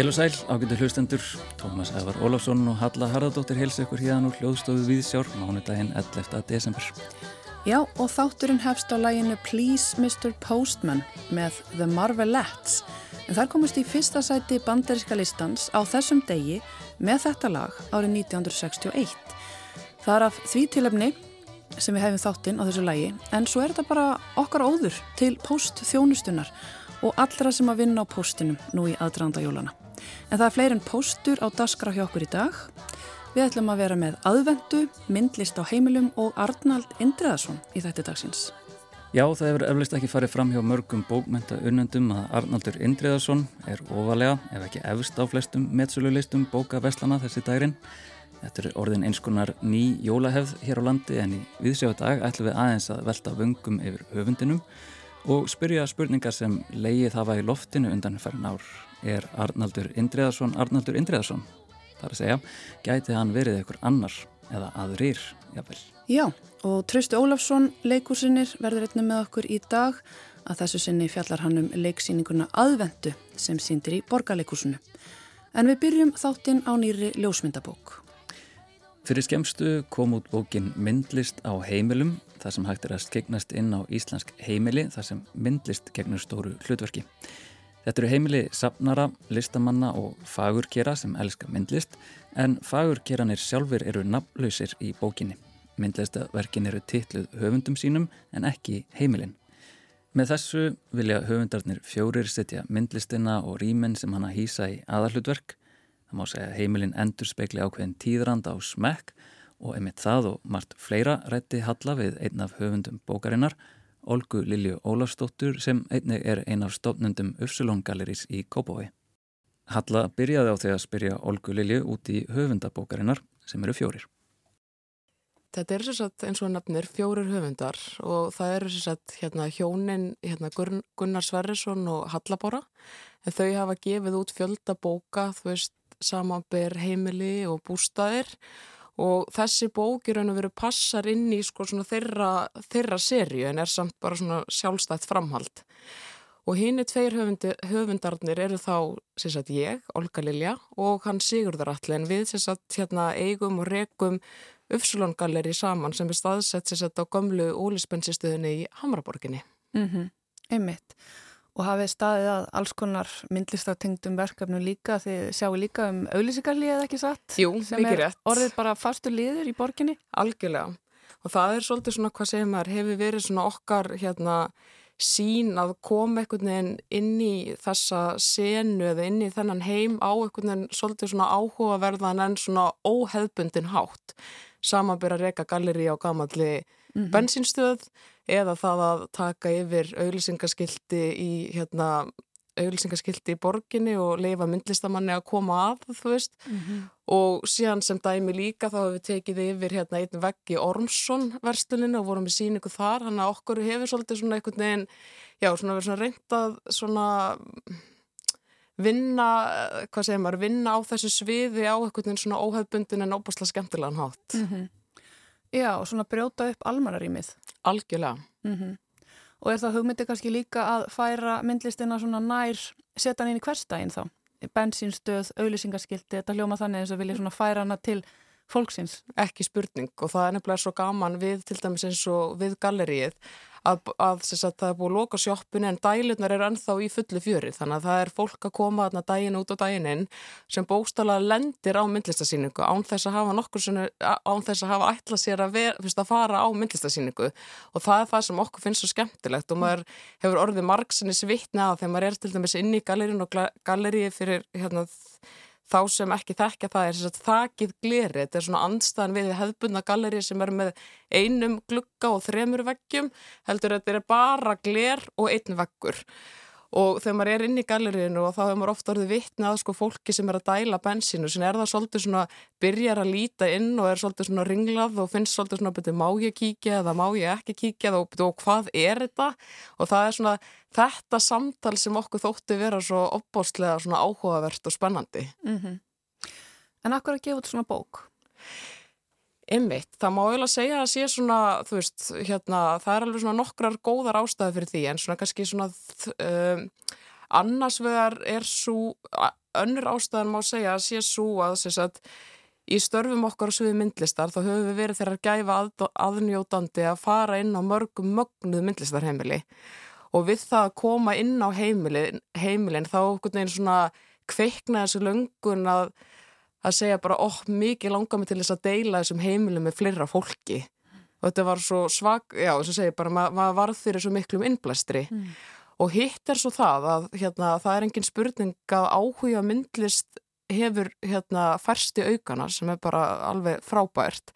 Hel og sæl, ágættu hlustendur, Tómas Ævar Ólafsson og Halla Harðardóttir helsa ykkur hérna úr hljóðstofu Viðsjár, mánudaginn 11. desember. Já, og þátturinn hefst á læginu Please Mr. Postman með The Marvelettes. En þar komist í fyrsta sæti banderíska listans á þessum degi með þetta lag árið 1961. Það er af því tilefni sem við hefum þáttinn á þessu lægi, en svo er þetta bara okkar óður til postþjónustunar og allra sem að vinna á postinum nú í aðdraðanda jólana. En það er fleiri en postur á daskra hjá okkur í dag. Við ætlum að vera með aðvendu, myndlist á heimilum og Arnald Indriðarsson í þetta dagsins. Já, það hefur eflust ekki farið fram hjá mörgum bókmenta unnendum að Arnaldur Indriðarsson er ofalega, ef ekki efst á flestum metsölulistum bókaveslana þessi dagrin. Þetta er orðin einskonar ný jólahefð hér á landi en í viðsjáðu dag ætlum við aðeins að velta vöngum yfir höfundinum og spyrja spurningar sem leiði það var í loftinu undan færðin ár. Er Arnaldur Indriðarsson Arnaldur Indriðarsson? þar að segja, gæti hann verið einhver annar eða aðrir, jáfnvel. Já, og Trausti Ólafsson, leikúsinnir, verður einnig með okkur í dag að þessu sinni fjallar hann um leiksýninguna Aðvendu sem síndir í borgarleikúsinu. En við byrjum þáttinn á nýri ljósmyndabók. Fyrir skemstu kom út bókin Myndlist á heimilum, það sem hægt er að skegnast inn á íslensk heimili, það sem myndlist gegnur stóru hlutverki. Þetta eru heimili sapnara, listamanna og fagurkera sem elska myndlist en fagurkeranir sjálfur eru nafnlausir í bókinni. Myndlistaverkin eru titluð höfundum sínum en ekki heimilin. Með þessu vilja höfundarnir fjórir setja myndlistina og rýminn sem hann að hýsa í aðalhutverk. Það má segja heimilin endur spekli ákveðin tíðranda á smekk og emitt það og margt fleira rætti Halla við einn af höfundum bókarinnar Olgu Lilju Ólafsdóttur sem einnig er ein af stofnundum Ufsulón Gallerís í Kópói. Halla byrjaði á því að spyrja Olgu Lilju út í höfundabókarinnar sem eru fjórir. Þetta er sérsagt eins og nafnir fjórir höfundar og það eru sérsagt hérna, hjónin hérna, Gunnar Sverrisson og Hallabóra en þau hafa gefið út fjölda bóka, þú veist, samanber heimili og bústaðir og þessi bók í raun og veru passar inn í sko svona þeirra, þeirra serju en er samt bara svona sjálfstætt framhald og hinn er tveir höfundi, höfundarnir eru þá sagt, ég, Olga Lilja og hann Sigurðar Alli en við sagt, hérna, eigum og rekum Ufsulongalleri saman sem er staðsett sagt, á gömlu ólispensistuðinni í Hamraborginni mm -hmm. Einmitt og hafið staðið að alls konar myndlistartengdum verkefnum líka því sjáu líka um auðlýsingarlið eða ekki satt? Jú, mikið rétt. Orðið bara fastur liður í borginni? Algjörlega og það er svolítið svona hvað segir maður hefur verið svona okkar hérna sín að koma einhvern veginn inn í þessa senu eða inn í þennan heim á einhvern veginn svolítið svona áhugaverðan en svona óheðbundin hátt samanbyrja reyka galleri á gamalli mm -hmm. bensinstöð eða það að taka yfir auðlýsingaskildi í hérna auðlýsingaskildi í borginni og leifa myndlistamanni að koma að þú veist mm -hmm. og síðan sem dæmi líka þá hefur við tekið yfir hérna einn veggi Ormsson versluninu og vorum við síningu þar hann að okkur hefur svolítið svona einhvern veginn já svona verið svona reyndað svona vinna, hvað segir maður, vinna á þessu sviði á einhvern veginn svona óhefbundin en óbúslega skemmtilegan hátt mm -hmm. Já, og svona brjóta upp almanarímið. Algjörlega. Mm -hmm. Og er það hugmyndi kannski líka að færa myndlistina svona nær, setja hann inn í hverstægin þá? Bensinstöð, auðlýsingaskildi, þetta hljóma þannig eins og vilja svona færa hana til fólksins? Ekki spurning og það er nefnilega svo gaman við til dæmis eins og við gallerið að, að, að það er búið að loka sjóppun en dælurnar eru ennþá í fullu fjöri. Þannig að það er fólk að koma þarna dægin út og dægin inn sem bóstala lendir á myndlistasýningu án þess að hafa nokkur svona, án þess að hafa ætla sér að, ver, fyrst, að fara á myndlistasýningu og það er það sem okkur finnst svo skemmtilegt og maður hefur orðið margsinni svitna að þegar maður er til dæmis inn í gallerín og galleríi fyrir hérna þá sem ekki þekkja það er þess að þakið gleri, þetta er svona andstæðan við hefðbundna galleri sem er með einum glugga og þremur veggjum heldur þetta er bara gler og einn veggur og þegar maður er inn í gallerinu og þá hefur maður ofta orðið vittni að sko fólki sem er að dæla bensínu sem er það svolítið svona byrjar að líta inn og er svolítið svona ringlað og finnst svolítið svona betur má ég kíkja eða má ég ekki kíkja og, og hvað er þetta og það er svona þetta samtal sem okkur þótti vera svo opbóstlega svona áhugavert og spennandi mm -hmm. En akkur að gefa út svona bók? Einmitt, það má eiginlega segja að sé svona, þú veist, hérna, það er alveg svona nokkrar góðar ástæði fyrir því en svona kannski svona um, annars vegar er svo önnur ástæðan má segja að sé svo að þess að í störfum okkar á sviði myndlistar þá höfum við verið þeirra gæfa að, aðnjótandi að fara inn á mörgum mögnuð myndlistarheimili. Og við það að koma inn á heimilin, heimilin þá okkur neginn svona kveikna þessu löngun að, að segja bara óh, mikið langar mig til þess að deila þessum heimilum með fleira fólki. Og þetta var svo svag, já, þess að segja bara maður ma varð fyrir svo miklum innblæstri. Mm. og hitt er svo það að hérna, það er engin spurning að áhuga myndlist hefur hérna færsti aukana sem er bara alveg frábært.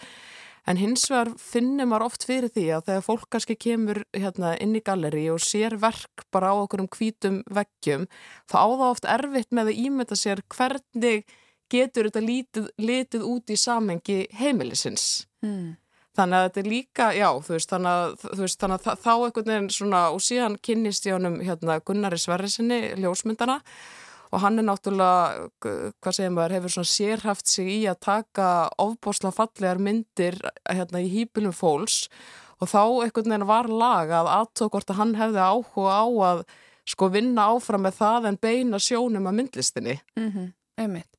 En hins vegar finnir maður oft fyrir því að þegar fólk kannski kemur hérna inn í galleri og sér verk bara á okkur um hvítum veggjum þá á það oft erfitt með að ímynda sér hvernig getur þetta litið, litið út í samhengi heimilisins mm. Þannig að þetta er líka, já, þú veist, þannig að, veist, þannig að þá einhvern veginn svona, og síðan kynnist ég honum hérna Gunnari Sverrisinni, ljósmyndana, og hann er náttúrulega, hvað segir maður, hefur svona sérhaft sig í að taka ofbosla fallegar myndir hérna í hýpilum fólks og þá einhvern veginn var lag að aðtók hvort að hann hefði áhuga á að sko vinna áfram með það en beina sjónum að myndlistinni. Mm -hmm, einmitt.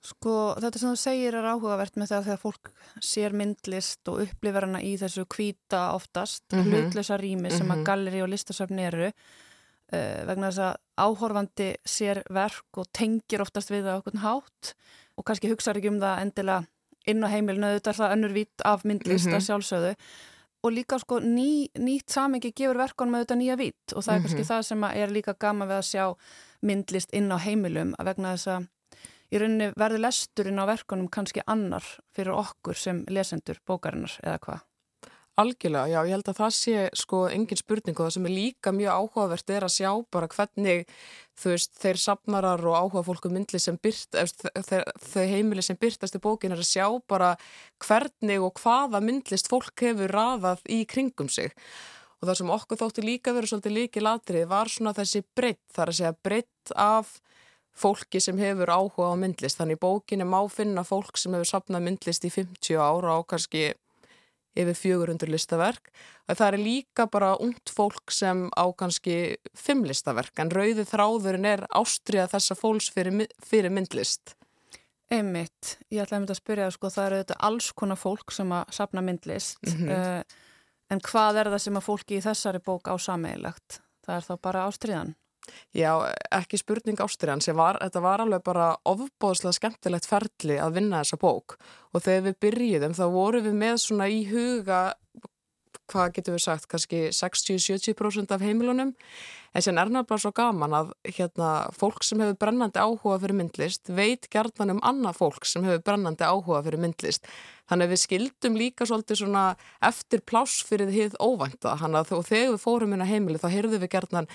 Sko þetta sem þú segir er áhugavert með það að þegar fólk sér myndlist og upplifir hana í þessu kvíta oftast, mm -hmm. hlutlösa rými sem mm -hmm. að mhm. galleri og listasöfn eru uh, vegna þess að áhorfandi sér verk og tengir oftast við það okkur hátt og kannski hugsaður ekki um það endilega inn á heimilinu, þetta er það önnur vít af myndlist mm -hmm. að sjálfsögðu og líka sko ný, nýtt samengi gefur verkon með þetta nýja vít og það er kannski það sem er líka gama við að sjá myndlist inn á heimilum að vegna þess að í rauninni verður lesturinn á verkonum kannski annar fyrir okkur sem lesendur bókarinnar eða hvað? Algjörlega, já, ég held að það sé sko engin spurning og það sem er líka mjög áhugavert er að sjá bara hvernig þú veist, þeir sapnarar og áhuga fólku myndli sem byrt, þau heimili sem byrtast í bókin er að sjá bara hvernig og hvaða myndlist fólk hefur raðað í kringum sig. Og það sem okkur þóttu líka verið svolítið líki latrið var svona þessi breytt, það er að segja breytt af fólki sem hefur áhuga á myndlist, þannig bókinni má finna fólk sem hefur sapnað myndlist í 50 ára og kannski yfir 400 listaverk. Það er líka bara ungt fólk sem á kannski 5 listaverk en rauði þráðurinn er ástriða þessa fólks fyrir, fyrir myndlist. Einmitt, ég ætlaði að mynda að spyrja það sko, það eru þetta alls konar fólk sem að sapna myndlist mm -hmm. uh, en hvað er það sem að fólki í þessari bók á sameigilegt? Það er þá bara ástriðan? Já, ekki spurning ástriðan sem var, þetta var alveg bara ofbóðslega skemmtilegt ferli að vinna þessa bók. Og þegar við byrjuðum þá vorum við með svona í huga hvað getur við sagt, kannski 60-70% af heimilunum. En sem er náttúrulega svo gaman að hérna, fólk sem hefur brennandi áhuga fyrir myndlist veit gerðan um annað fólk sem hefur brennandi áhuga fyrir myndlist. Þannig að við skildum líka svolítið svona eftir pláss fyrir því óvænta. Og þegar við fórum inn á heimili þá heyrðum við gerðan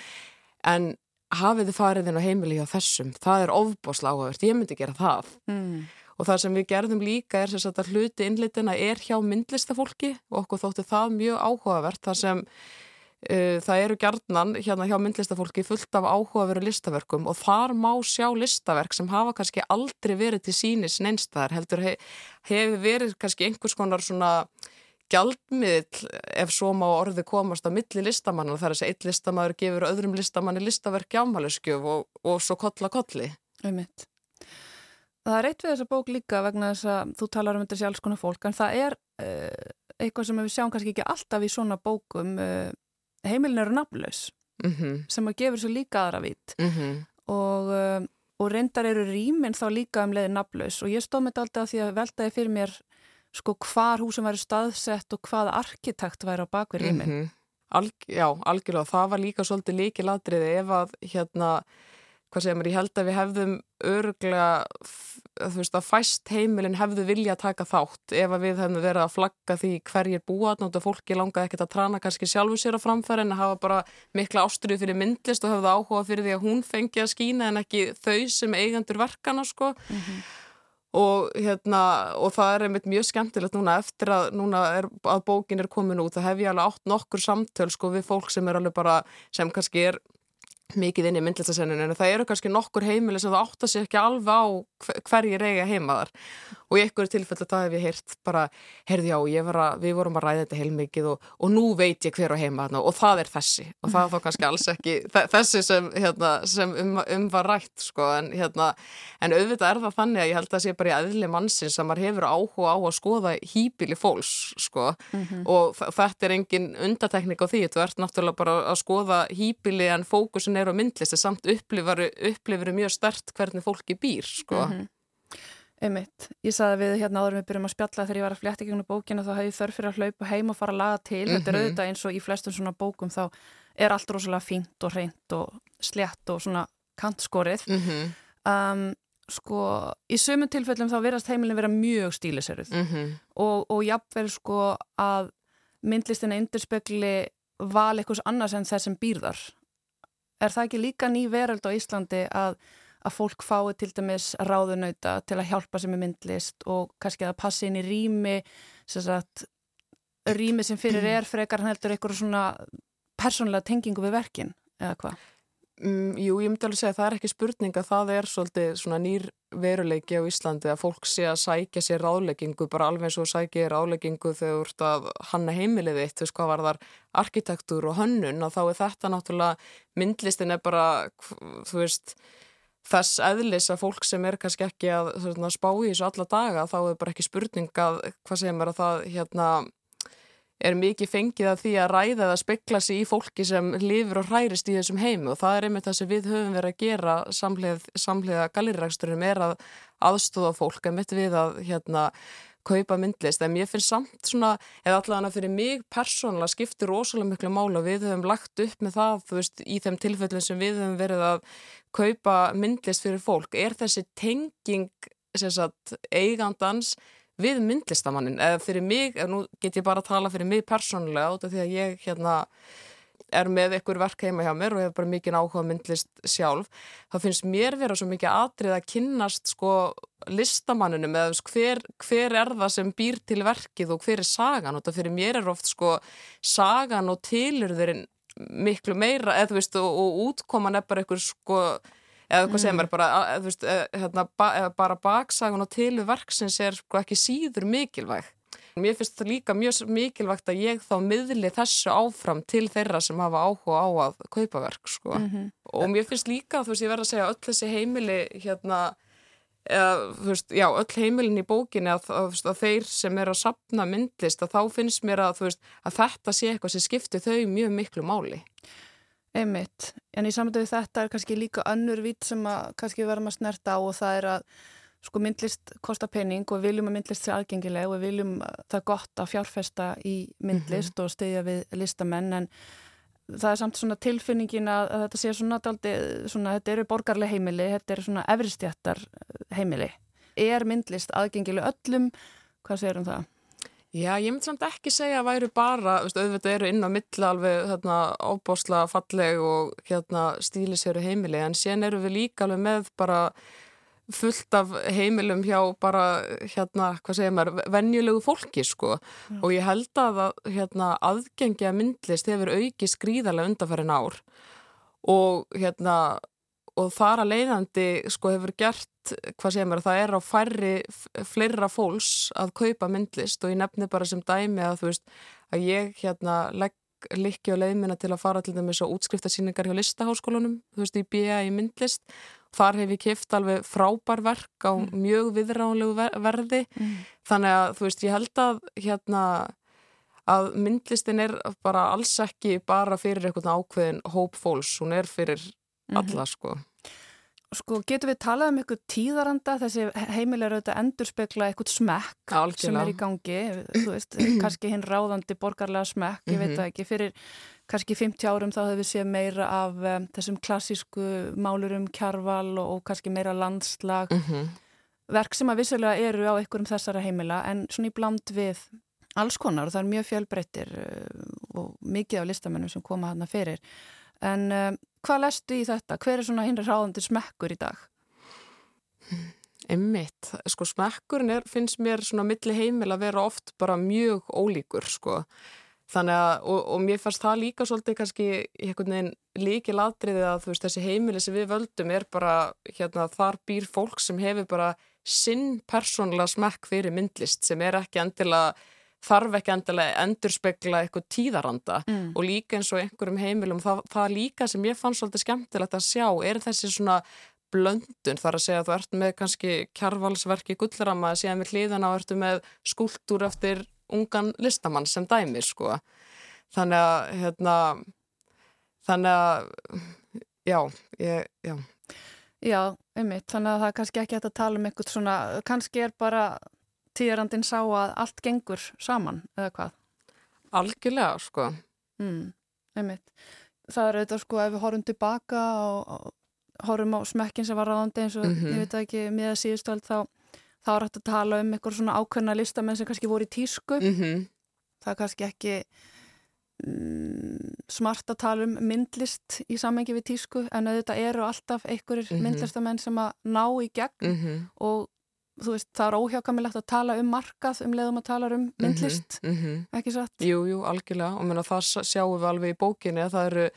en hafið þið farið inn á heimili hjá þessum? Það er ofbosla áhugavert, ég myndi gera það. Mm. og það sem við gerðum líka er að hluti innlitina er hjá myndlistafólki og okkur þóttu það mjög áhugavert. Þar sem uh, það eru gerðnan hérna hjá myndlistafólki fullt af áhugaveru listaverkum og þar má sjá listaverk sem hafa kannski aldrei verið til sínis neinstæðar heldur hefur hef verið kannski einhvers konar svona gjaldmiðl ef svo má orði komast að milli listamanna þar er þess að eitt listamæður gefur öðrum listamanni listaverki ámæluskjöf og, og svo kolla kolli. Ummitt. Það er eitt við þessa bók líka vegna þess að þú talar um þetta sér alls konar fólk en það er uh, eitthvað sem við sjáum kannski ekki alltaf í svona bókum uh, heimilin eru nafnlaus mm -hmm. sem að gefur svo líka aðra vít mm -hmm. og, uh, og reyndar eru rýminn þá líka um leiði nafnlaus og ég stóð með þetta alltaf því að veltaði fyrir mér sko hvar húsum væri staðsett og hvaða arkitekt væri á bakverð rýmin. Mm -hmm. Alg, já, algjörlega. Það var líka svolítið líkið ladriði ef að hérna, hvað segir mér, ég held að við hefðum örglega, þú veist, að fæst heimilin hefðu vilja að taka þátt ef að við hefðum verið að flagga því hverjir búa, náttúrulega fólki langaði ekkert að trana kannski sjálfu sér á framfæri en að hafa bara mikla ástriðu fyrir myndlist og hefðu áhuga fyrir því að hún fengi að skýna en ekki þau sem eigandur verkana, sko. Mm -hmm og, hérna, og það er einmitt mjög skemmtilegt núna eftir að, núna er, að bókin er komin út það hef ég alveg átt nokkur samtöl sko við fólk sem er alveg bara sem kannski er mikið inn í myndlistasenninu en það eru kannski nokkur heimili sem það átt að sé ekki alveg á hverjir eiga heimaðar og í einhverju tilfellu þá hef ég heyrt bara, heyrði já, að, við vorum að ræða þetta heilmikið og, og nú veit ég hver á heima og það er þessi og það er þá kannski alls ekki þessi sem, hérna, sem um, um var rætt sko en, hérna, en auðvitað er það þannig að ég held að það sé bara í aðli mannsins að maður hefur áhuga á að skoða hýpili fólks sko mm -hmm. og þetta er engin undateknik á því, þú ert náttúrulega bara að skoða hýpili en fókusin er á myndlisti samt upplifur mjög stert hvernig fólki býr sko mm -hmm. Einmitt. Ég saði við hérna áður við byrjum að spjalla þegar ég var að flétta í gegnum bókinu þá hefði þörf fyrir að hlaupa heim og fara að laga til. Mm -hmm. Þetta er mhm. auðvitað eins og í flestum svona bókum þá er allt rosalega fínt og reynd og slett og svona kantskorið. Mm -hmm. um, sko, í sömum tilfellum þá verðast heimilin vera mjög stíliseruð mm -hmm. og, og jafnvel sko að myndlistina indurspegli val eitthvað annars en þessum býrðar. Er það ekki líka ný veröld á Íslandi að að fólk fái til dæmis ráðunauta til að hjálpa sem er myndlist og kannski að passa inn í rými sem sagt, rými sem fyrir er frekar heldur eitthvað svona persónlega tengingu við verkin eða hvað? Mm, jú, ég myndi alveg segja að það er ekki spurning að það er svolítið svona nýr veruleiki á Íslandi að fólk sé að sækja sér ráðleggingu bara alveg eins og sækja ráðleggingu þegar þú ert að hanna heimilið þitt, þú veist hvað var þar arkitektur og hönnun og þá er þetta náttúrulega myndlistin er bara, þú veist þess eðlis að fólk sem er kannski ekki að svona, spá í þessu alla daga þá er bara ekki spurning að hvað sem er að það hérna, er mikið fengið af því að ræða eða spekla sig í fólki sem lifur og hærist í þessum heim og það er einmitt það sem við höfum verið að gera samlega, galirræksturum er að aðstóða fólk einmitt við að hérna kaupa myndlist, en ég finn samt svona, eða allavega fyrir mig persónulega skiptir rosalega miklu mála við höfum lagt upp með það, þú veist, í þeim tilfellum sem við höfum verið að kaupa myndlist fyrir fólk, er þessi tenging, sem sagt, eigandans við myndlistamannin, eða fyrir mig, eða nú get ég bara að tala fyrir mig persónulega át af því að ég, hérna, er með einhver verk heima hjá mér og hefur bara mikið áhuga myndlist sjálf, þá finnst mér vera svo mikið atrið að kynnast sko listamannunum eða hver, hver er það sem býr til verkið og hver er sagan? Og þetta fyrir mér er oft sko sagan og tilurðurinn miklu meira eða þú veist og, og útkoman er bara einhver sko eða hvað sem er bara, eða, veist, eða, hérna, ba, eða bara baksagan og tilurð verksins er sko ekki síður mikilvæg Mér finnst það líka mjög mikilvægt að ég þá miðli þessu áfram til þeirra sem hafa áhuga á að kaupa verk sko. Mm -hmm. Og mér finnst líka, þú veist, ég verð að segja öll þessi heimili hérna, eða, veist, já, öll heimilin í bókinni að, að, að þeir sem er að sapna myndlist, að þá finnst mér að, veist, að þetta sé eitthvað sem skiptir þau mjög miklu máli. Einmitt, en í samtöðu þetta er kannski líka önnur vít sem að kannski verðum að snerta á og það er að sko myndlist kostar pening og viljum að myndlist sé aðgengileg og viljum það gott að fjárfesta í myndlist mm -hmm. og stegja við listamenn en það er samt svona tilfinningin að, að þetta sé svona, daldi, svona þetta eru borgarlega heimili, þetta eru svona efristjættar heimili. Er myndlist aðgengileg öllum? Hvað segir um það? Já, ég myndi samt ekki segja að væru bara, veist, auðvitað eru inn á milla alveg hérna, ábásla falleg og hérna, stílisjöru heimili en sen eru við líka alveg með bara fullt af heimilum hjá bara hérna, hvað segir maður, vennjulegu fólki sko. Já. og ég held að hérna, aðgengja myndlist hefur auki skrýðarlega undanferðin ár. Og hérna og þar að leiðandi sko hefur gert, hvað segir maður, það er á færri fleira fólks að kaupa myndlist. Og ég nefni bara sem dæmi að þú veist að ég hérna legg likki á leiðmina til að fara til dæmis á útskriftasýningar hjá listaháskólunum, þú veist, í BA í myndlist Þar hef ég kift alveg frábær verk á mm. mjög viðránlegu verði mm. þannig að þú veist ég held að hérna að myndlistin er bara alls ekki bara fyrir einhvern ákveðin hóp fólks, hún er fyrir alla mm -hmm. sko. Sko getur við talað um eitthvað tíðaranda þessi heimilegur auðvitað endurspegla eitthvað smekk Alkjörlega. sem er í gangi, þú veist, kannski hinn ráðandi borgarlega smekk, ég veit mhm. það ekki, fyrir kannski 50 árum þá hefur við séð meira af um, þessum klassísku málurum kjarval og, og kannski meira landslag mm -hmm. verk sem að vissulega eru á einhverjum þessara heimila en svona í bland við alls konar og það er mjög fjölbreyttir uh, og mikið af listamennum sem koma hana fyrir en um, hvað lestu í þetta? Hver er svona hinn ráðandi smekkur í dag? Emmitt, sko smekkurinn er, finnst mér svona milli heimil að vera oft bara mjög ólíkur sko Þannig að, og, og mér fannst það líka svolítið kannski einhvern veginn líki ladriði að þú veist þessi heimili sem við völdum er bara, hérna, þar býr fólk sem hefur bara sinn persónulega smekk fyrir myndlist sem er ekki endilega þarf ekki endilega endurspegla eitthvað tíðaranda mm. og líka eins og einhverjum heimilum það, það líka sem ég fann svolítið skemmtilegt að sjá er þessi svona blöndun þar að segja að þú ert með kannski kjarvalsverki gullrama síðan við hlýðan á ertu með skúltúr eftir ungan listamann sem dæmir sko þannig að hérna þannig að já, ég, já Já, einmitt, þannig að það er kannski ekki hægt að tala um eitthvað svona, kannski er bara tíðarandin sá að allt gengur saman, eða hvað? Algjörlega, sko. Mm, einmitt. Það er auðvitað, sko, ef við horfum tilbaka og, og horfum á smekkin sem var ráðandi eins og, mm -hmm. ég veit ekki, með að síðustöld þá, þá er hægt að tala um eitthvað svona ákveðna listamenn sem kannski voru í tísku. Mm -hmm. Það er kannski ekki mm, smart að tala um myndlist í samengi við tísku, en auðvitað eru alltaf einhverjir -hmm. myndlistamenn sem að ná í gegn mhm. og þú veist, það er óhjákamilegt að tala um markað um leiðum að tala um mhm, myndlist mm -hmm. ekki satt? Jú, jú, algjörlega og menna, það sjáum við alveg í bókinni að það eru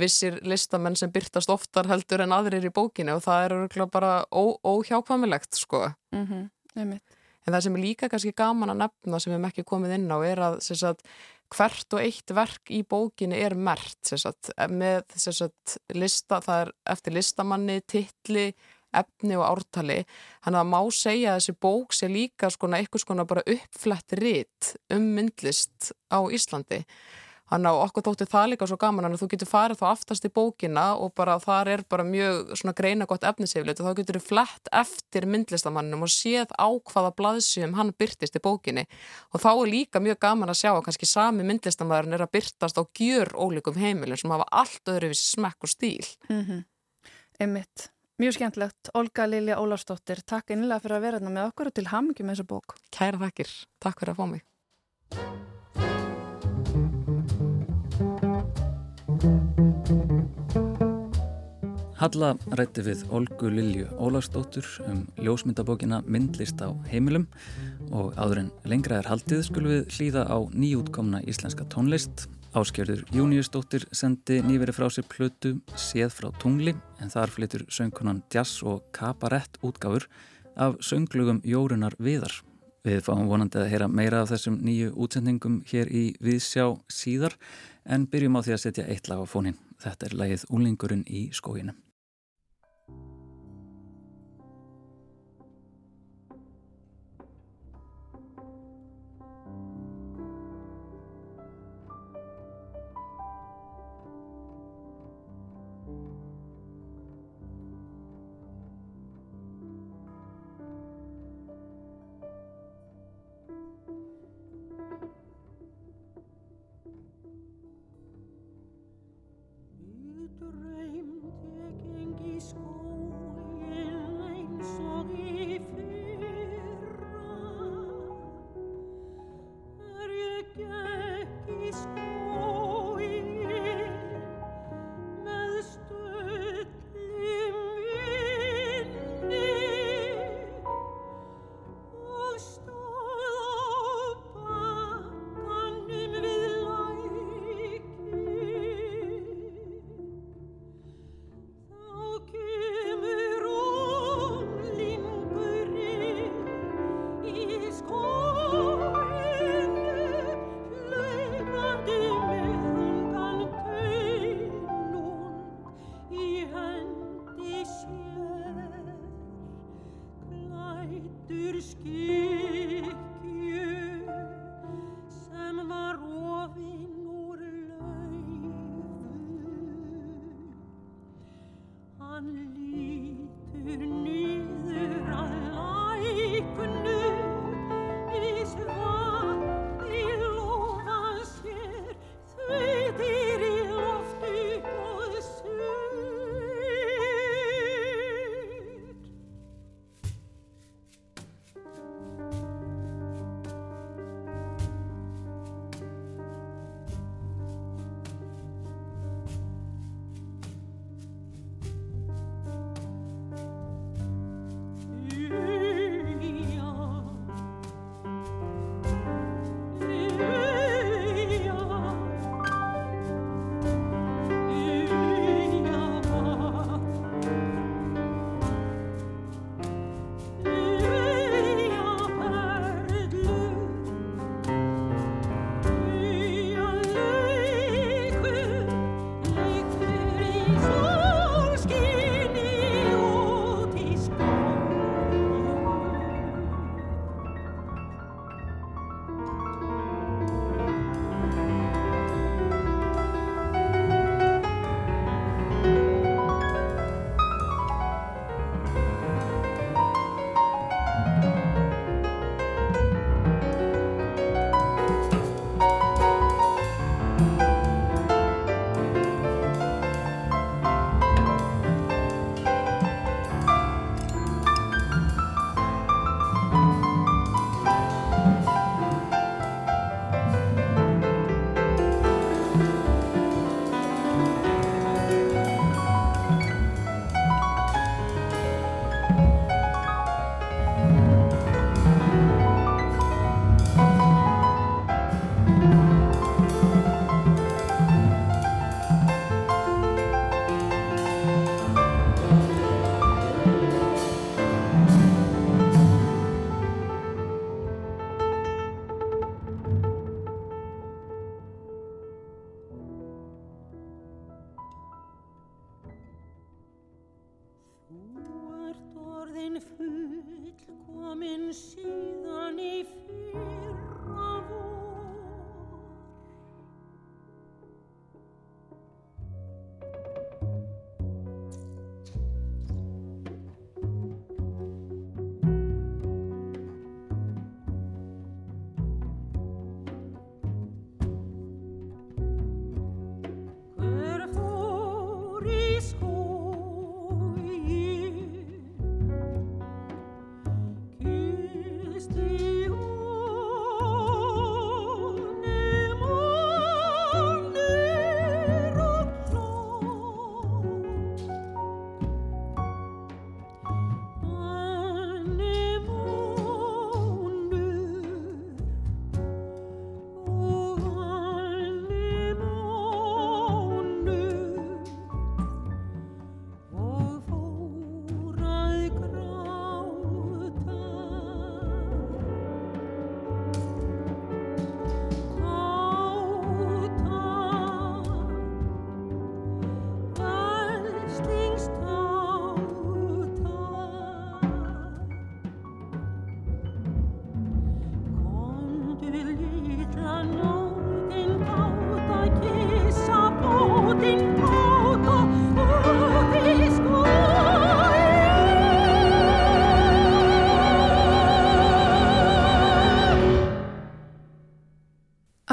vissir listamenn sem byrtast oftar heldur en aðrir í bókinni og það eru bara ó, óhjákamilegt sko. Mm -hmm. en það sem er líka kannski gaman að nefna sem við hefum ekki komið inn á er að sagt, hvert og eitt verk í bókinni er mert sagt, með sagt, lista, það er eftir listamanni, tilli efni og ártali. Hann að má segja að þessi bók sé líka eitthvað bara uppflett ritt um myndlist á Íslandi hann á okkur þótti það líka svo gaman að þú getur farið þá aftast í bókina og bara þar er bara mjög svona greina gott efniseflit og þá getur þú flett eftir myndlistamannum og séð á hvaða blaðsum hann byrtist í bókinni og þá er líka mjög gaman að sjá að kannski sami myndlistamæðurinn er að byrtast á gjör ólíkum heimilum sem hafa allt öðruvísi smekk og stíl mm -hmm. Emmitt Mjög skemmtlegt. Olga Lilja Ólarsdóttir, takk einlega fyrir að vera hérna með okkur og til hamingi með þessa bók. Kæra þakkir. Takk fyrir að fá mig. Halla rætti við Olgu Lilju Ólarsdóttur um ljósmyndabókina Myndlist á heimilum og áður en lengra er haldið skulum við hlýða á nýjútkomna íslenska tónlist Áskjörður Júniusdóttir sendi nýveri frá sér plötu Séð frá tungli en þar flytur söngkonan jazz og kabarett útgáfur af sönglugum Jórunar Viðar. Við fáum vonandi að heyra meira af þessum nýju útsendingum hér í Viðsjá síðar en byrjum á því að setja eitt lag á fónin. Þetta er lagið Úlingurinn í skóginu.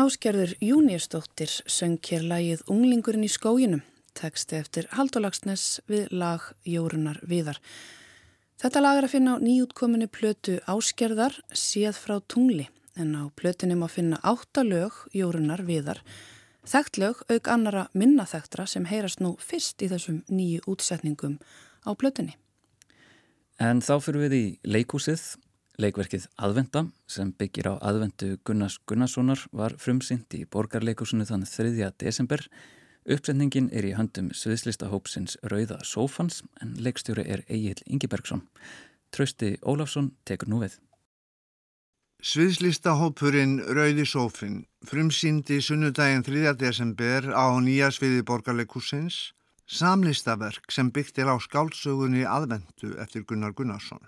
Áskerður Júniustóttir söng hér lagið Unglingurinn í skóginum, teksti eftir Haldólagsnes við lag Jórunar Viðar. Þetta lag er að finna á nýjútkominu plötu Áskerðar séð frá tungli en á plötunni má finna áttalög Jórunar Viðar, þekkt lög auk annara minnaþektra sem heyrast nú fyrst í þessum nýju útsetningum á plötunni. En þá fyrir við í leikúsið Leikverkið Aðvenda sem byggir á aðvendu Gunnars Gunnarssonar var frumsynd í borgarleikusinu þann 3. desember. Uppsendingin er í höndum sviðslistahópsins Rauða Sófans en leikstjóri er Egil Ingibergsson. Trausti Ólafsson tekur nú við. Sviðslistahópurinn Rauði Sófin frumsyndi sunnudaginn 3. desember á nýja sviði borgarleikusins samlistaverk sem byggt er á skálsögunni Aðvendu eftir Gunnar Gunnarsson.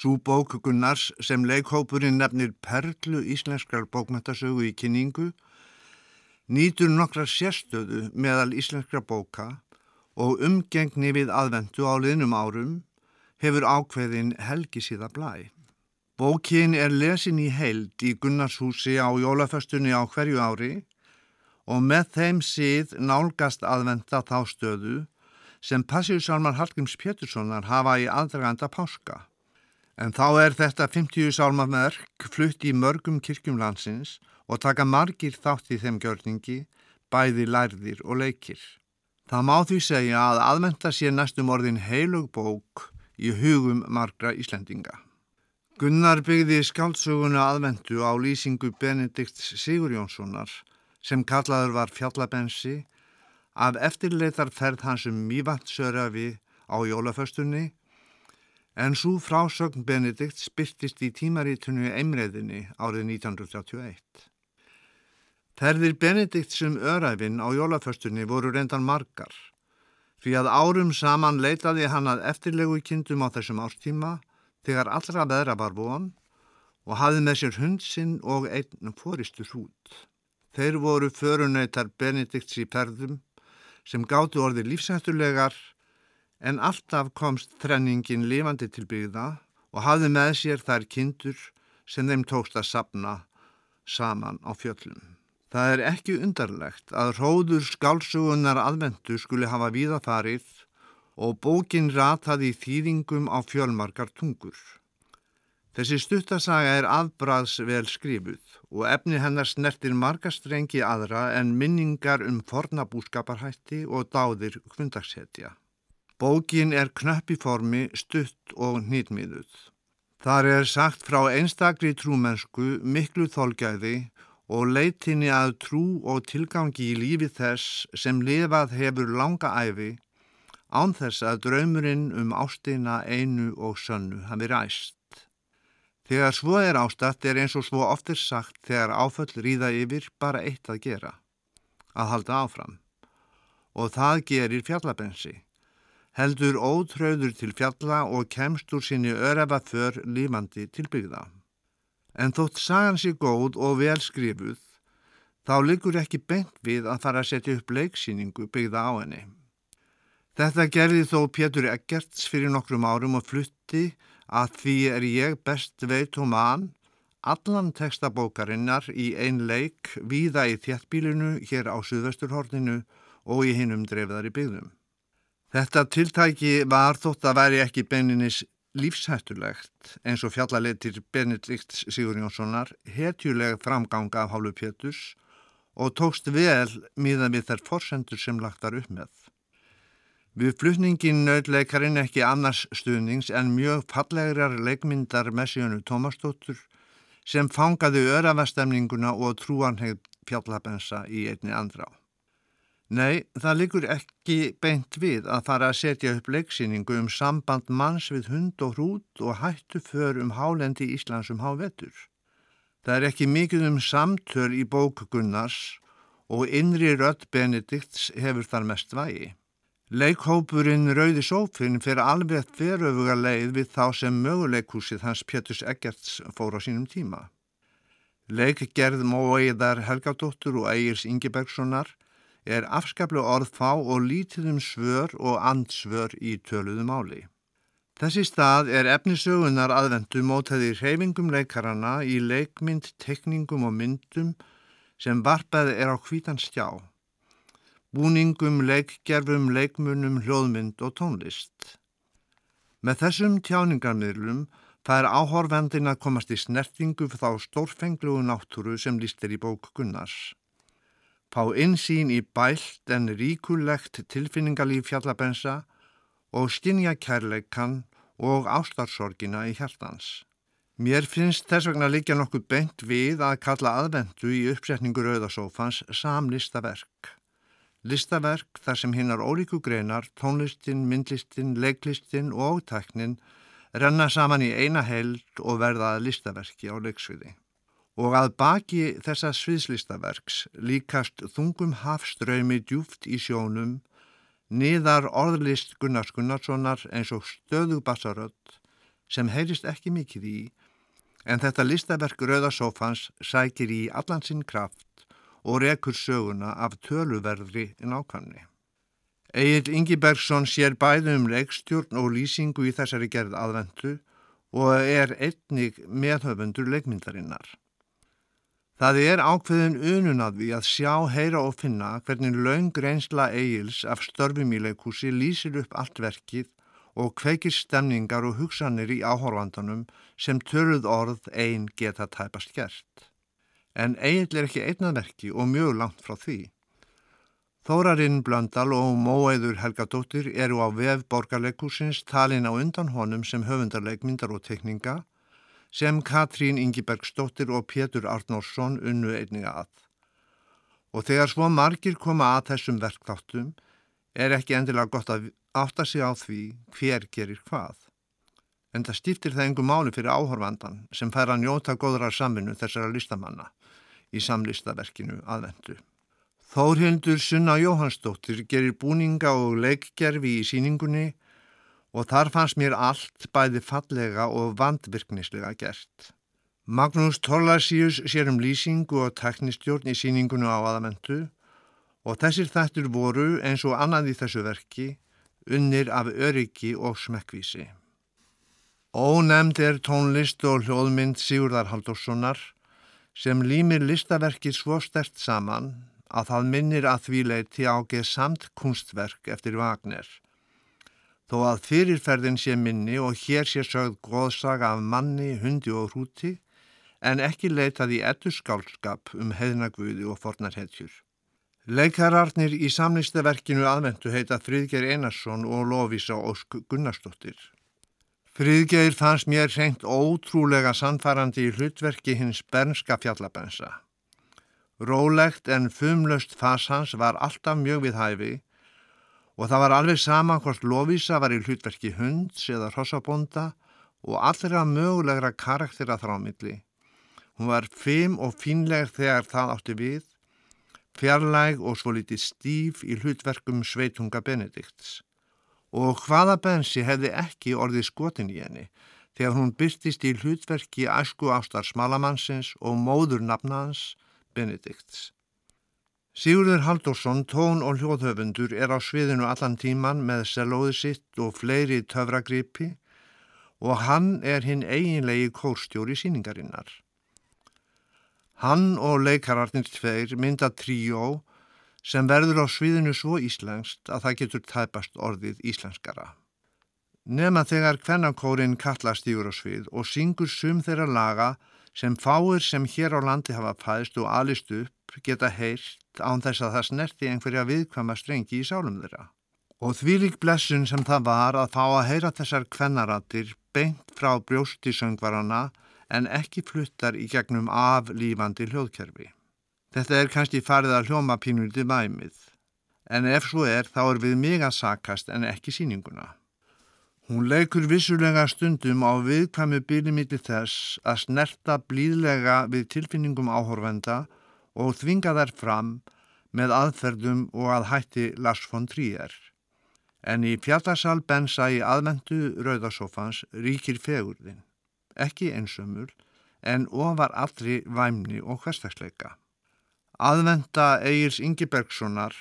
Sú bók Gunnars sem leikhópurinn nefnir Perlu íslenskrar bókmættasögu í kynningu nýtur nokkra sérstöðu meðal íslenskra bóka og umgengni við aðvendu á liðnum árum hefur ákveðin helgi síða blæ. Bókin er lesin í heild í Gunnarshúsi á jólaföstunni á hverju ári og með þeim síð nálgast aðvenda þá stöðu sem Passíusalmar Hallgríms Péturssonar hafa í aðdraganda páska. En þá er þetta 50 sálmaverk flutt í mörgum kirkjum landsins og taka margir þátt í þeim gjörningi, bæði lærðir og leikir. Það má því segja að aðmenta sé næstum orðin heilug bók í hugum margra Íslendinga. Gunnar byggði skáldsöguna aðvendu á lýsingu Benedikt Sigurjónssonar sem kallaður var fjallabensi af eftirleitarferð hans um Mývatsörafi á jólaföstunni en svo frásögn Benedikt spyrtist í tímarítunni Eimreiðinni árið 1931. Þerðir Benedikt sem öræfinn á jólaföstunni voru reyndan margar, því að árum saman leitaði hann að eftirlegu kindum á þessum ástíma þegar allra veðra var von og hafði með sér hundsinn og einn fóristu hrút. Þeir voru förunöytar Benedikts í perðum sem gáttu orði lífsættulegar en alltaf komst þrenningin lifandi til byggða og hafði með sér þær kindur sem þeim tókst að sapna saman á fjöllum. Það er ekki undarlegt að róður skálsugunar aðvendu skuli hafa víðafarið og bókin rataði þýðingum á fjölmarkar tungur. Þessi stuttasaga er afbræðs vel skrifuð og efni hennar snertir margastrengi aðra en minningar um fornabúskaparhætti og dáðir kvundagshetja. Bókin er knöpp í formi, stutt og nýtmiðuð. Þar er sagt frá einstakri trúmennsku, miklu þolgæði og leitinni að trú og tilgangi í lífi þess sem lifað hefur langa æfi án þess að draumurinn um ástina einu og sönnu hafi ræst. Þegar svo er ástatt er eins og svo oftir sagt þegar áföll ríða yfir bara eitt að gera, að halda áfram. Og það gerir fjallabensi. Heldur ótröður til fjalla og kemst úr sinni örefa för lífandi til byggða. En þótt sagan sér góð og vel skrifuð, þá liggur ekki beint við að fara að setja upp leiksýningu byggða á henni. Þetta gerði þó Pétur Eggerts fyrir nokkrum árum og flutti að því er ég best veit og mann allan textabókarinnar í ein leik víða í þjættbílinu hér á Suðvesturhorninu og í hinnum dreifðari byggðum. Þetta tiltæki var þótt að væri ekki beininis lífshættulegt eins og fjallaletir Benedikt Sigur Jónssonar hetjuleg framganga af Hálu Péturs og tókst vel miðan við þær forsendur sem lagt var upp með. Við flutningin nöðleikarinn ekki annars stuðnings en mjög fallegrar leikmyndar Messianu Tómasdóttur sem fangaði örafastemninguna og trúanhegð fjallabensa í einni andrá. Nei, það likur ekki beint við að fara að setja upp leiksýningu um samband manns við hund og hrút og hættu för um hálendi Íslands um hávetur. Það er ekki mikið um samtöl í bók Gunnars og innri rött Benedikts hefur þar mest vægi. Leikhópurinn Rauði Sófinn fyrir alveg þveröfuga leið við þá sem möguleikhúsið hans Péturs Eggerts fór á sínum tíma. Leikgerð Móeiðar Helgadóttur og Egils Ingebergssonar er afskaplu orðfá og lítið um svör og andsvör í töluðu máli. Þessi stað er efnisögunar aðvendu mótaði reyfingum leikarana í leikmynd, tekningum og myndum sem varpaði er á hvítan stjá búningum, leikgerfum, leikmunum, hljóðmynd og tónlist. Með þessum tjáningarmiðlum það er áhorfendin að komast í snertingu fyrir þá stórfenglugu náttúru sem lístir í bók Gunnars. Pá insýn í bælt en ríkulegt tilfinningalíf fjallabensa og stinja kærleikan og ástarsorgina í hjartans. Mér finnst þess vegna líka nokkuð bent við að kalla aðvendu í uppsetningu Rauðasófans samlista verk. Listaverk þar sem hinnar ólíku greinar, tónlistin, myndlistin, leiklistin og tæknin renna saman í eina held og verða að listaverki á leiksviði. Og að baki þessa sviðslistaverks líkast þungum hafströymi djúft í sjónum, niðar orðlist Gunnars Gunnarssonar eins og stöðu bassarödd sem heyrist ekki mikið í, en þetta listaverk Rauðarsófans sækir í allansinn kraft og rekur söguna af töluverðri nákvæmni. Egil Ingibergsson sér bæði um leikstjórn og lýsingu í þessari gerð aðvendu og er einnig meðhöfundur leikmyndarinnar. Það er ákveðin unun að við að sjá, heyra og finna hvernig laung reynsla Egils af störfum í leikúsi lýsir upp allt verkið og kveikir stemningar og hugsanir í áhorfandanum sem töluð orð einn geta tæpast gert en eigill er ekki einnadverki og mjög langt frá því. Þórarinn Blöndal og Móeður Helgadóttir eru á vef borgarleikursins talin á undan honum sem höfundarleikmyndar og tekninga sem Katrín Ingibergsdóttir og Pétur Arnórsson unnu einninga að. Og þegar svo margir koma að þessum verkþáttum er ekki endilega gott að átta sig á því hver gerir hvað. En það stýftir það engu máli fyrir áhorfandan sem fær að njóta góðrar saminu þessara listamanna í samlistaverkinu aðvendu. Þórhildur Sunna Jóhannsdóttir gerir búninga og leikgerfi í síningunni og þar fannst mér allt bæði fallega og vandvirknislega gert. Magnús Torlasíus sér um lýsingu og teknistjórn í síningunum á aðamentu og þessir þættur voru eins og annað í þessu verki unnir af öryggi og smekkvísi. Ónemnd er tónlist og hljóðmynd Sigurðar Haldurssonar sem límir listaverkið svo stert saman að það minnir að því leiti ágeð samt kunstverk eftir Wagner. Þó að fyrirferðin sé minni og hér sé sögð góðsaga af manni, hundi og hrúti en ekki leitað í ettuskálskap um heðnagvöði og fornarhetjur. Leikararnir í samlistaverkinu aðvendu heita Fríðgeir Einarsson og Lóvísa Ósk Gunnarsdóttir. Fríðgeir fannst mér reynt ótrúlega sannfærandi í hlutverki hins bernska fjallabensa. Rólegt en fumlöst fasans var alltaf mjög við hæfi og það var alveg sama hvort Lóvísa var í hlutverki hunds eða rossabonda og allra mögulegra karaktera þrámilli. Hún var fim og fínleg þegar það átti við, fjarlæg og svo litið stíf í hlutverkum sveitunga Benedikts. Og hvaða bensi hefði ekki orðið skotin í henni þegar hún byrtist í hlutverki æsku ástar smalamannsins og móður nafnaðans Benedikts. Sigurður Haldursson, tón og hljóðhöfundur, er á sviðinu allan tíman með selóði sitt og fleiri töfragripi og hann er hinn eiginlegi kórstjóri síningarinnar. Hann og leikararnir tveir mynda tríó sem verður á sviðinu svo íslenskt að það getur tæpast orðið íslenskara. Nefna þegar kvennakórin kallast yfir á svið og syngur sum þeirra laga sem fáir sem hér á landi hafa fæðst og alist upp geta heilt án þess að það snerti einhverja viðkvæma strengi í sálum þeirra. Og því lík blessun sem það var að fá að heyra þessar kvennaratir beint frá brjóstisöngvarana en ekki fluttar í gegnum aflýfandi hljóðkerfi. Þetta er kannski farið að hljóma pínuldi væmið, en ef svo er þá er við mig að sakast en ekki síninguna. Hún leikur vissulega stundum á viðkvæmu bílimilli þess að snerta blíðlega við tilfinningum áhorfenda og þvinga þær fram með aðferðum og að hætti Lars von Trier. En í fjallarsal bensa í aðvendu rauðasófans ríkir fegurðin ekki einsömmul, en ofar allri væmni og hverstagsleika. Aðvenda Egils Ingebergssonar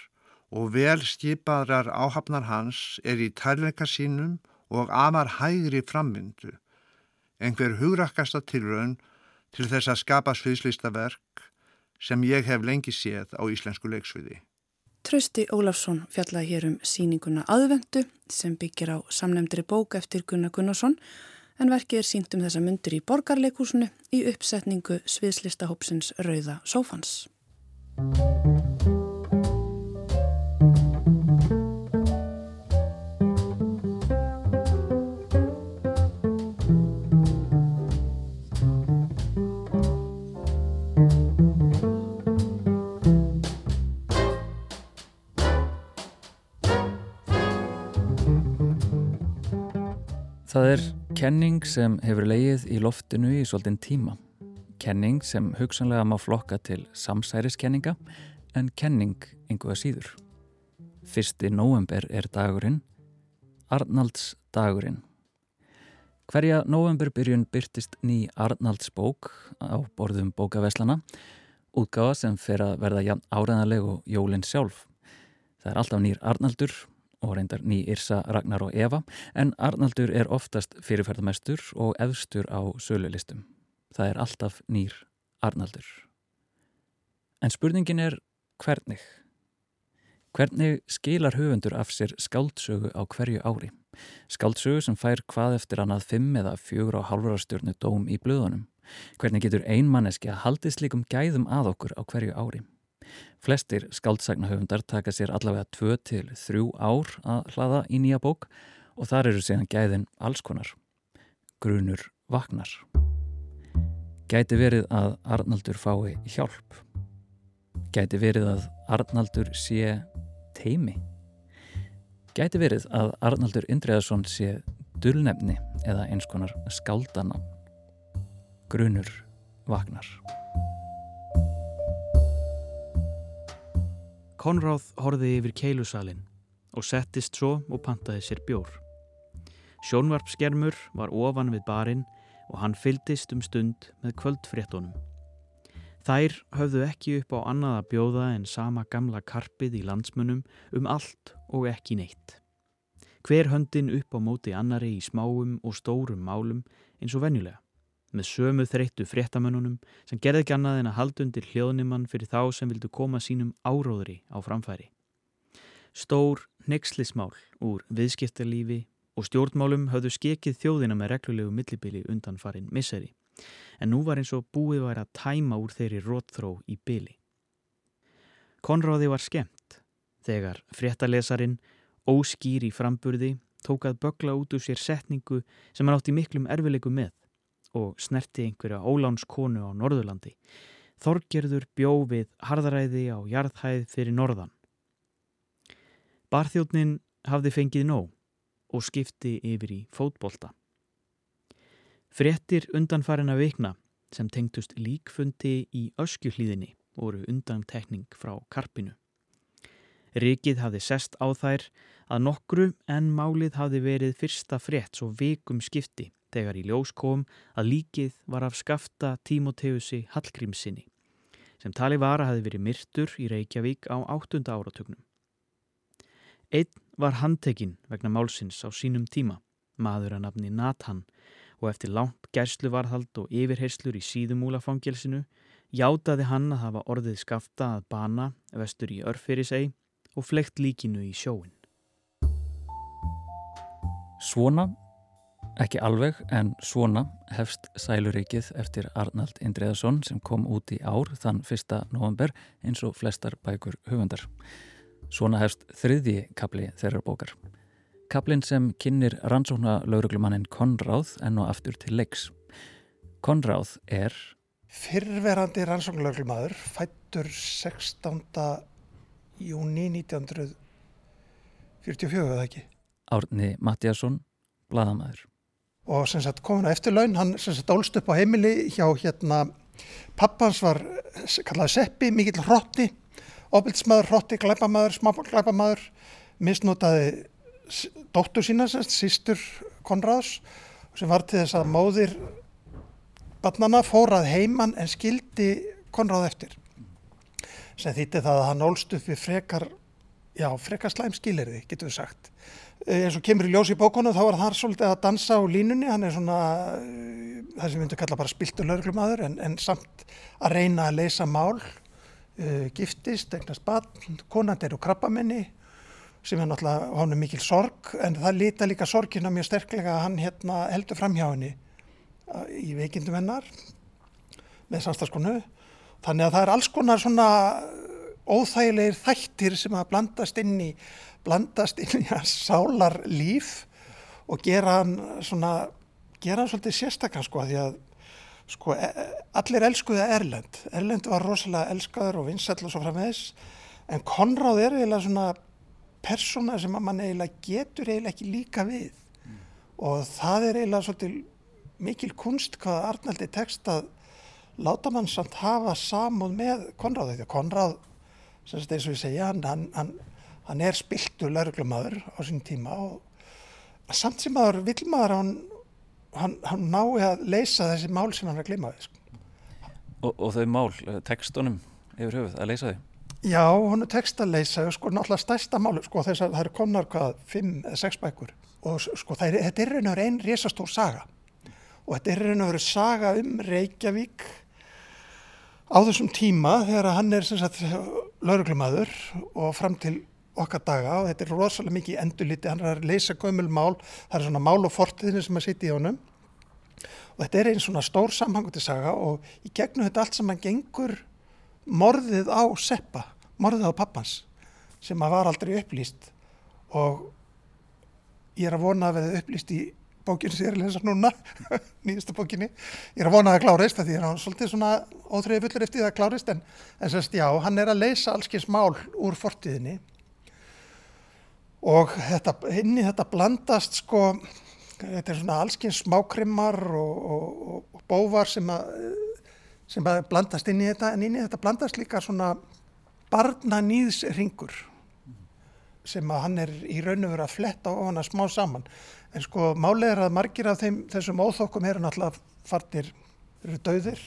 og vel skipaðrar áhafnar hans er í tærleika sínum og afar hægri framvindu, einhver hugrakkasta tilraun til þess að skapa sviðslista verk sem ég hef lengi séð á íslensku leiksviði. Trösti Ólafsson fjallaði hér um síninguna aðvendu sem byggir á samnemndri bók eftir Gunnar Gunnarsson en verkið er sínt um þessa myndur í borgarleikúsinu í uppsetningu sviðslistahópsins Rauða Sófans. Það er kenning sem hefur leið í loftinu í svolítinn tíma. Kenning sem hugsanlega má flokka til samsæriskenninga en kenning einhverja síður. Fyrsti nóvember er dagurinn, Arnalds dagurinn. Hverja nóvemberbyrjun byrtist ný Arnalds bók á borðum bókaveslana, útgáða sem fer að verða áræðanleg og jólinn sjálf. Það er alltaf nýr Arnaldur og reyndar ný Irsa, Ragnar og Eva en Arnaldur er oftast fyrirferðamestur og efstur á sölulistum. Það er alltaf nýr Arnaldur. En spurningin er hvernig? Hvernig skilar höfundur af sér skáldsögu á hverju ári? Skáldsögu sem fær hvað eftir annað fimm eða fjögur á halvurarstjórnu dóm í blöðunum? Hvernig getur einmanneski að haldi slikum gæðum að okkur á hverju ári? Flestir skaldsagnahöfundar taka sér allavega 2-3 ár að hlaða í nýja bók og þar eru séðan gæðin alls konar. Grunur vaknar. Gæti verið að Arnaldur fái hjálp. Gæti verið að Arnaldur sé teimi. Gæti verið að Arnaldur Indreðarsson sé dullnefni eða eins konar skaldana. Grunur vaknar. Konráð horfiði yfir keilusalinn og settist svo og pantaði sér bjór. Sjónvarpskermur var ofan við barinn og hann fyldist um stund með kvöldfréttonum. Þær höfðu ekki upp á annað að bjóða en sama gamla karpið í landsmunum um allt og ekki neitt. Hver höndin upp á móti annari í smáum og stórum málum eins og venjulega, með sömu þreyttu fréttamönnunum sem gerði ekki annað en að haldundir hljóðnimann fyrir þá sem vildu koma sínum áróðri á framfæri. Stór nexlismál úr viðskiptarlífi og stjórnmálum höfðu skekið þjóðina með reglulegu millibili undan farin misseri en nú var eins og búið var að tæma úr þeirri rótþró í byli. Konráði var skemmt þegar fréttalesarin, óskýr í framburði, tók að bögla út úr sér setningu sem hann átti miklum erfileiku með og snerti einhverja ólánskonu á Norðurlandi. Þorgerður bjó við harðaræði á jarðhæð fyrir norðan. Barþjóðnin hafði fengið nóg og skipti yfir í fótbolta. Frettir undanfarin að vikna sem tengtust líkfundi í öskjuhlýðinni voru undantekning frá karpinu. Rikið hafði sest á þær að nokkru en málið hafði verið fyrsta frett svo vikum skipti þegar í ljós kom að líkið var af skafta Tímoteusi Hallgrímsinni sem tali var að hafi verið myrtur í Reykjavík á áttunda áratögnum. Einn var handtekinn vegna málsins á sínum tíma, maður að nafni Nathan og eftir langt gærsluvarðhald og yfirherslur í síðumúlafangelsinu játaði hann að hafa orðið skafta að bana vestur í örfyrisei og flekt líkinu í sjóin. Svona, ekki alveg, en svona hefst Sæluríkið eftir Arnald Indreðarsson sem kom út í ár þann 1. november eins og flestar bækur hugundar. Svona hefst þriðji kapli þeirra bókar. Kaplinn sem kynir rannsókna lauruglumannin Konráð enn og aftur til leiks. Konráð er... Fyrrverandi rannsókna lauruglumadur fættur 16. júni 1944, eða ekki? Árni Mattiasson, bladamæður. Og sem sagt komin á eftirlaun, hann sem sagt ólst upp á heimili hjá hérna, pappans var kallaði Seppi, mikill hrotti, ofbildsmaður, hrotti, glæpamaður, smáglæpamaður, misnótaði dóttur sína, sýstur Konrads sem var til þess að móðir barnana fórað heimann en skildi Konrad eftir. Sem þýtti það að hann ólst upp við frekar já, frekar slæm skilirði, getur við sagt. Eh, eins og kemur í ljós í bókonu þá var það svolítið að dansa á línunni. Hann er svona eh, það sem við myndum kalla bara spiltur laurglumadur en, en samt að reyna að leysa mál. Uh, giftist, eignast barn konand eru krabbamenni sem er náttúrulega honum mikil sorg en það lita líka sorgina mjög sterklega að hann hérna, heldur fram hjá henni í veikindum hennar með samstagskonu þannig að það er alls konar svona óþægilegir þættir sem að blandast inn í blandast inn í hans sálar líf og gera hann svona gera hann svolítið sérstaklega sko því að sko e, allir elskuða Erlend Erlend var rosalega elskaður og vinsall og svo framvegs en Konráð er eiginlega svona persóna sem að mann eiginlega getur eiginlega ekki líka við mm. og það er eiginlega svolítið mikil kunst hvað Arnaldi tekst að láta mann samt hafa samúð með Konráð því að Konráð, sem eins og ég segja hann, hann, hann er spiltur lauruglumadur á sín tíma og samt sem aður vilmaður hann, hann, hann nái að leysa þessi mál sem hann er að glima við sko. og, og þau mál, eh, tekstunum yfir höfuð að leysa þau? Já, hún er textaleysa og sko náttúrulega stærsta málu sko þess að það eru komnar hvað, fimm eða sex bækur og sko er, þetta er raun og raun risastór saga og þetta er raun og raun saga um Reykjavík á þessum tíma þegar hann er lauruglumadur og fram til okkar daga og þetta er rosalega mikið endurliti, hann er að leysa gömul mál, það er svona mál og fortiðinu sem að sitja í honum. Og þetta er einn svona stór samhanguti saga og í gegnum þetta allt sem hann gengur morðið á Seppa, morðið á pappans sem að var aldrei upplýst. Og ég er að vona að veða upplýst í bókinu sem ég er að lesa núna, nýjastu bókinu, ég er að vona að það klárist því það er svolítið svona óþreyði fullur eftir það klárist en, en sérst já, hann er að leysa allskeins mál úr fortíðinni. Og þetta, inn í þetta blandast sko, þetta er svona allskeins smákrimmar og, og, og bóvar sem að sem blandast inn í þetta en inn í þetta blandast líka svona barnanýðsringur sem að hann er í raun og veru að fletta á hana smá saman. En sko málega er að margir af þeim þessum óþokkum eru náttúrulega farnir eru döðir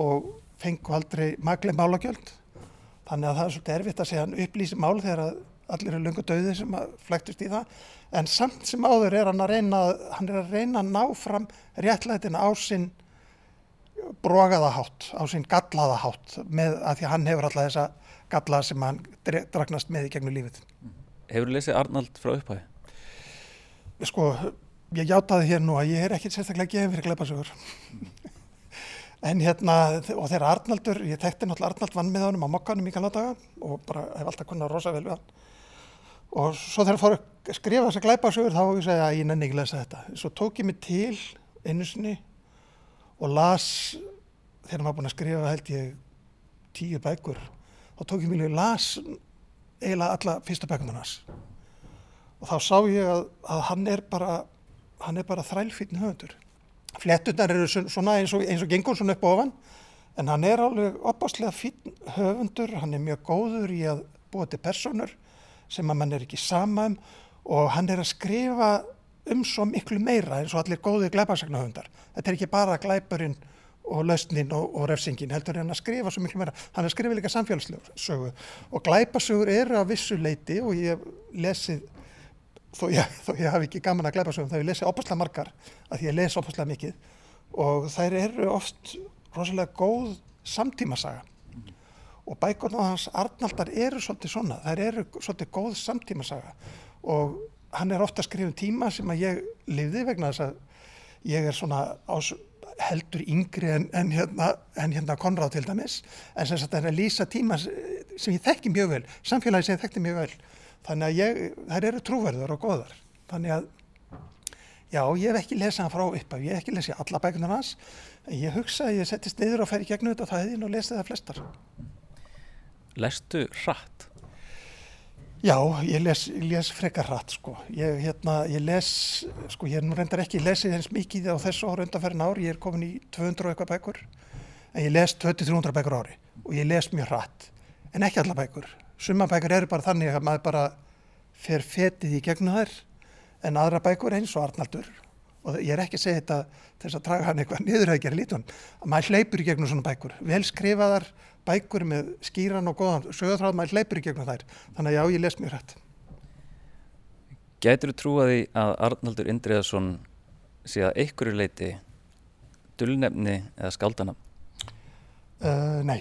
og fengu aldrei maglega málagjöld. Þannig að það er svolítið erfitt að segja hann upplýsi mál þegar allir eru lungu döðir sem flæktust í það. En samt sem áður er hann að reyna hann er að reyna að ná fram réttlætina á sinn brogaða hátt, á sinn gallaða hátt með að því að hann hefur alltaf þessa galla sem hann dragnast með í gegnum lífið Hefur þú lesið Arnald frá upphæði? Sko, ég játaði hér nú að ég er ekki sérstaklega gefið fyrir gleipasögur en hérna og þegar Arnaldur, ég tekti náttúrulega Arnald vann með honum á mokkanum í kannan daga og bara hef alltaf kunnað rosa vel við hann. Og svo þegar fór að skrifa þessa gleipasögur þá ég segja að ég nenni ekki lesa þetta. Svo tók ég mig til einu sinni og las þegar maður búin að skrifa held ég tíu bækur þá tók ég mig og las eiginlega alla fyrsta bækunarnas og þá sá ég að, að hann er bara hann er bara þrælfítn höfundur. Flettunar eru svona eins og, eins og gengur svona upp ofan en hann er alveg opáslega fítn höfundur. Hann er mjög góður í að búa til personur sem að mann er ekki sama um. Og hann er að skrifa um svo miklu meira eins og allir góði glæparsaknahöfundar þetta er ekki bara glæpurinn og lausnin og, og refsingin heldur hann að skrifa svo miklu meira, hann er að skrifa líka samfélagslögu og glæpasugur eru á vissu leiti og ég lesið þó ég, þó ég hafi ekki gaman að glæpasugum þá ég lesið opaslega margar að ég lesi opaslega mikið. Og þær eru oft rosalega góð samtímasaga. Og bækurna hans Arnaldar eru svolítið svona, þær eru svolítið góð samtímasaga. Og hann er ofta að skrifa um tíma sem að ég lifði vegna þess að ég er svona ás heldur yngri en, en, hérna, en hérna Konráð til dæmis. En sem sagt það er að lýsa tíma sem ég þekki mjög vel, samfélagi sem ég þekki mjög vel. Þannig að ég, þær eru trúverður og goðar þannig að já, ég hef ekki lesað hann frá uppaf ég hef ekki lesið alla bækunar hans ég hugsa að ég settist niður og færi gegnum þetta það hefði nú lesið það flestar. Lestu hratt? Já, ég les, les frekar hratt sko. Ég, hérna, ég les, sko ég er nú reyndar ekki lesið eins mikið á þessu ára undanferðin ár, ég er komin í 200 og eitthvað bækur, en ég les 20-300 bækur ári og ég les mjög hratt, en ekki alla bækur. Summa bækur eru bara þannig að maður bara fer fetið í gegnum þær, en aðra bækur eins og Arnaldur, og ég er ekki að segja þetta til þess að draga hann eitthvað niður að gera lítun, að maður hleypur í gegnum svona bækur, vel skrifaðar, bækur með skýran og góðan sögurþráð maður hleypur í gegnum þær. Þannig að já, ég les mjög hrætt Gætur þú trúaði að Arnaldur Indriðarsson sé að einhverju leiti dullnefni eða skaldana? Uh, nei.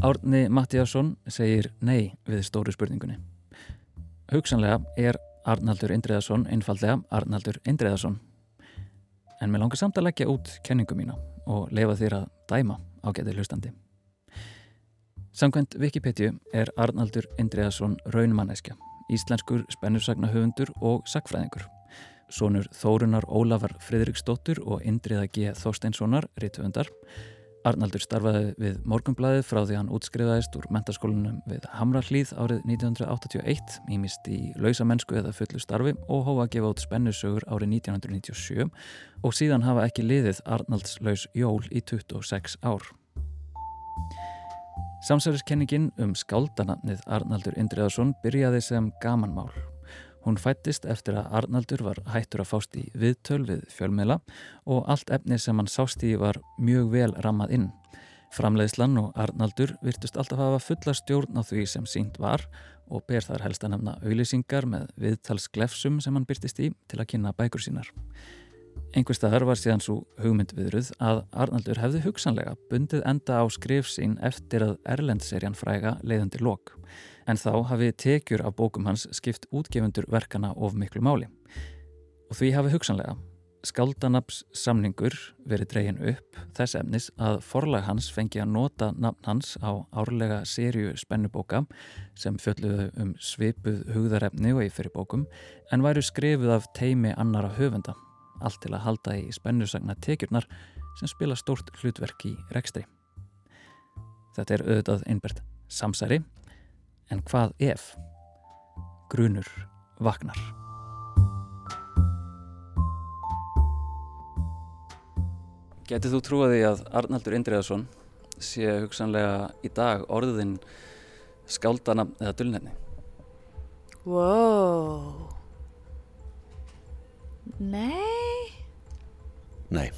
Árni Mattíasson segir nei við stóru spurningunni. Hugsanlega er Arnaldur Indriðarsson einfallega Arnaldur Indriðarsson en mér langar samt að leggja út kenningu mína og leifa þér að dæma ágætið hlustandi. Samkvæmt Wikipedia er Arnaldur Indriðarsson raunmanneskja, íslenskur spennursagna og sagfræðingur. Sónur Þórunar Ólafar Fridriksdóttur og Indriða G. Þorsteinssonar, rítuöndar, Arnaldur starfaði við Morgunblæðið frá því hann útskriðaðist úr mentaskólanum við Hamrallíð árið 1981, ímist í lausamennsku eða fullu starfi og hófa að gefa út spennusögur árið 1997 og síðan hafa ekki liðið Arnalds laus jól í 26 ár. Samsverðiskenningin um skáldanamnið Arnaldur Indriðarsson byrjaði sem gamanmál Hún fættist eftir að Arnaldur var hættur að fást í viðtöl við fjölmiðla og allt efni sem hann sást í var mjög vel rammað inn. Framleiðslan og Arnaldur virtust alltaf hafa fulla stjórn á því sem sínt var og ber þar helst að nefna auðlýsingar með viðtalsglefsum sem hann byrtist í til að kynna bækur sínar. Einhver staðar var síðan svo hugmyndviðruð að Arnaldur hefði hugsanlega bundið enda á skrif sín eftir að Erlendserjan fræga leiðandi lok en þá hafi tekjur af bókum hans skipt útgefundur verkana of miklu máli. Og því hafi hugsanlega skaldanaps samningur verið dregin upp þess efnis að forlag hans fengi að nota nafn hans á árlega sériu spennubóka sem fölluðu um svipuð hugðarefni og í fyrir bókum en væru skrifuð af teimi annara höfunda, allt til að halda í spennusagna tekjurnar sem spila stórt hlutverk í rekstri. Þetta er auðvitað einbert samsæri En hvað ef? Grunur vaknar. Getið þú trúaði að Arnaldur Indriðarsson sé hugsanlega í dag orðin skáldana eða dulnefni? Wow. Nei. Nei.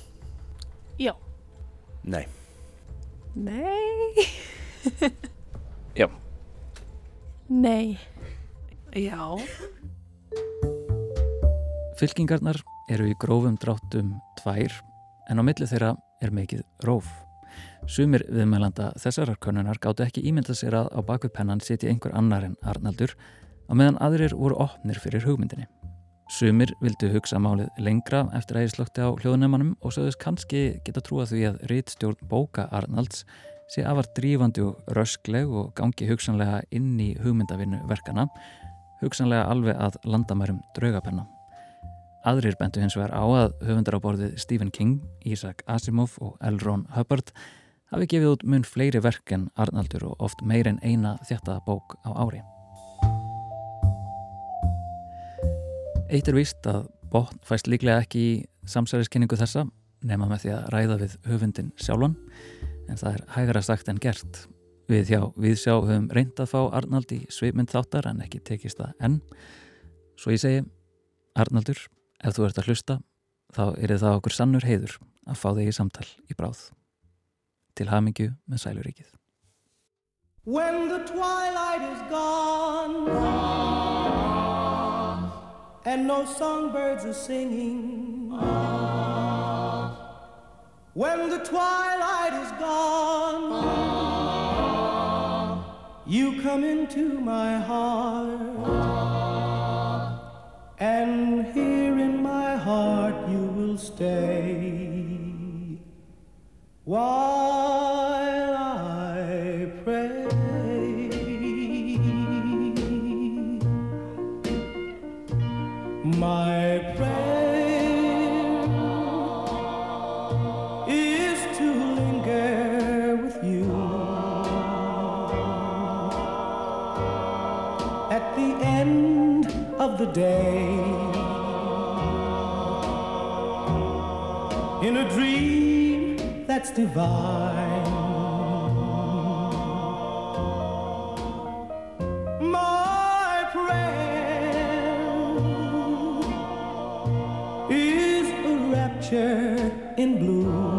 Já. Nei. Nei. Já. Nei. Já. Fylkingarnar eru í grófum dráttum tvær en á milli þeirra er mikið róf. Sumir viðmælanda þessarar konunar gáttu ekki ímyndað sér að á bakvið pennan siti einhver annar en Arnaldur á meðan aðrir voru opnir fyrir hugmyndinni. Sumir vildu hugsa málið lengra eftir að ég slökti á hljóðunemanum og sögðust kannski geta trúa því að rítstjórn bóka Arnalds sé afar drífandi og röskleg og gangi hugsanlega inn í hugmyndavinnu verkana, hugsanlega alveg að landamærum draugapenna. Aðrir bentu hins vegar á að höfundar á borðið Stephen King, Isaac Asimov og L. Ron Hubbard hafi gefið út mun fleiri verk en Arnaldur og oft meir en eina þjættaða bók á ári. Eitt er víst að botn fæst líklega ekki í samsæriskenningu þessa nema með því að ræða við höfundin sjálfan en það er hægara sagt en gert. Við hjá Viðsjá höfum reynd að fá Arnald í svipmynd þáttar en ekki tekist það enn. Svo ég segi, Arnaldur, ef þú ert að hlusta, þá er það okkur sannur heiður að fá þig í samtal í bráð. Til hamingju með sæluríkið. When the twilight is gone and no songbirds are singing. When the twilight is gone, you come into my heart, and here in my heart you will stay. While the day. In a dream that's divine. My prayer is a rapture in blue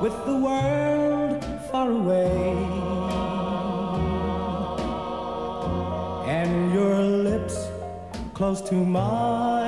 with the world far away close to mine.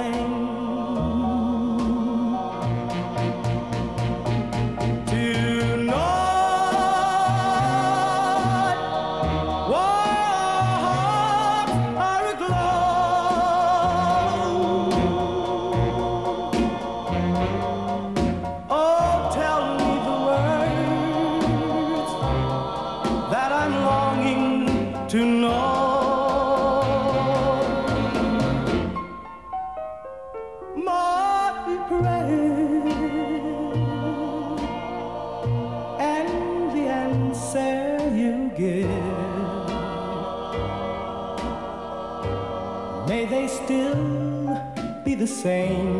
Same.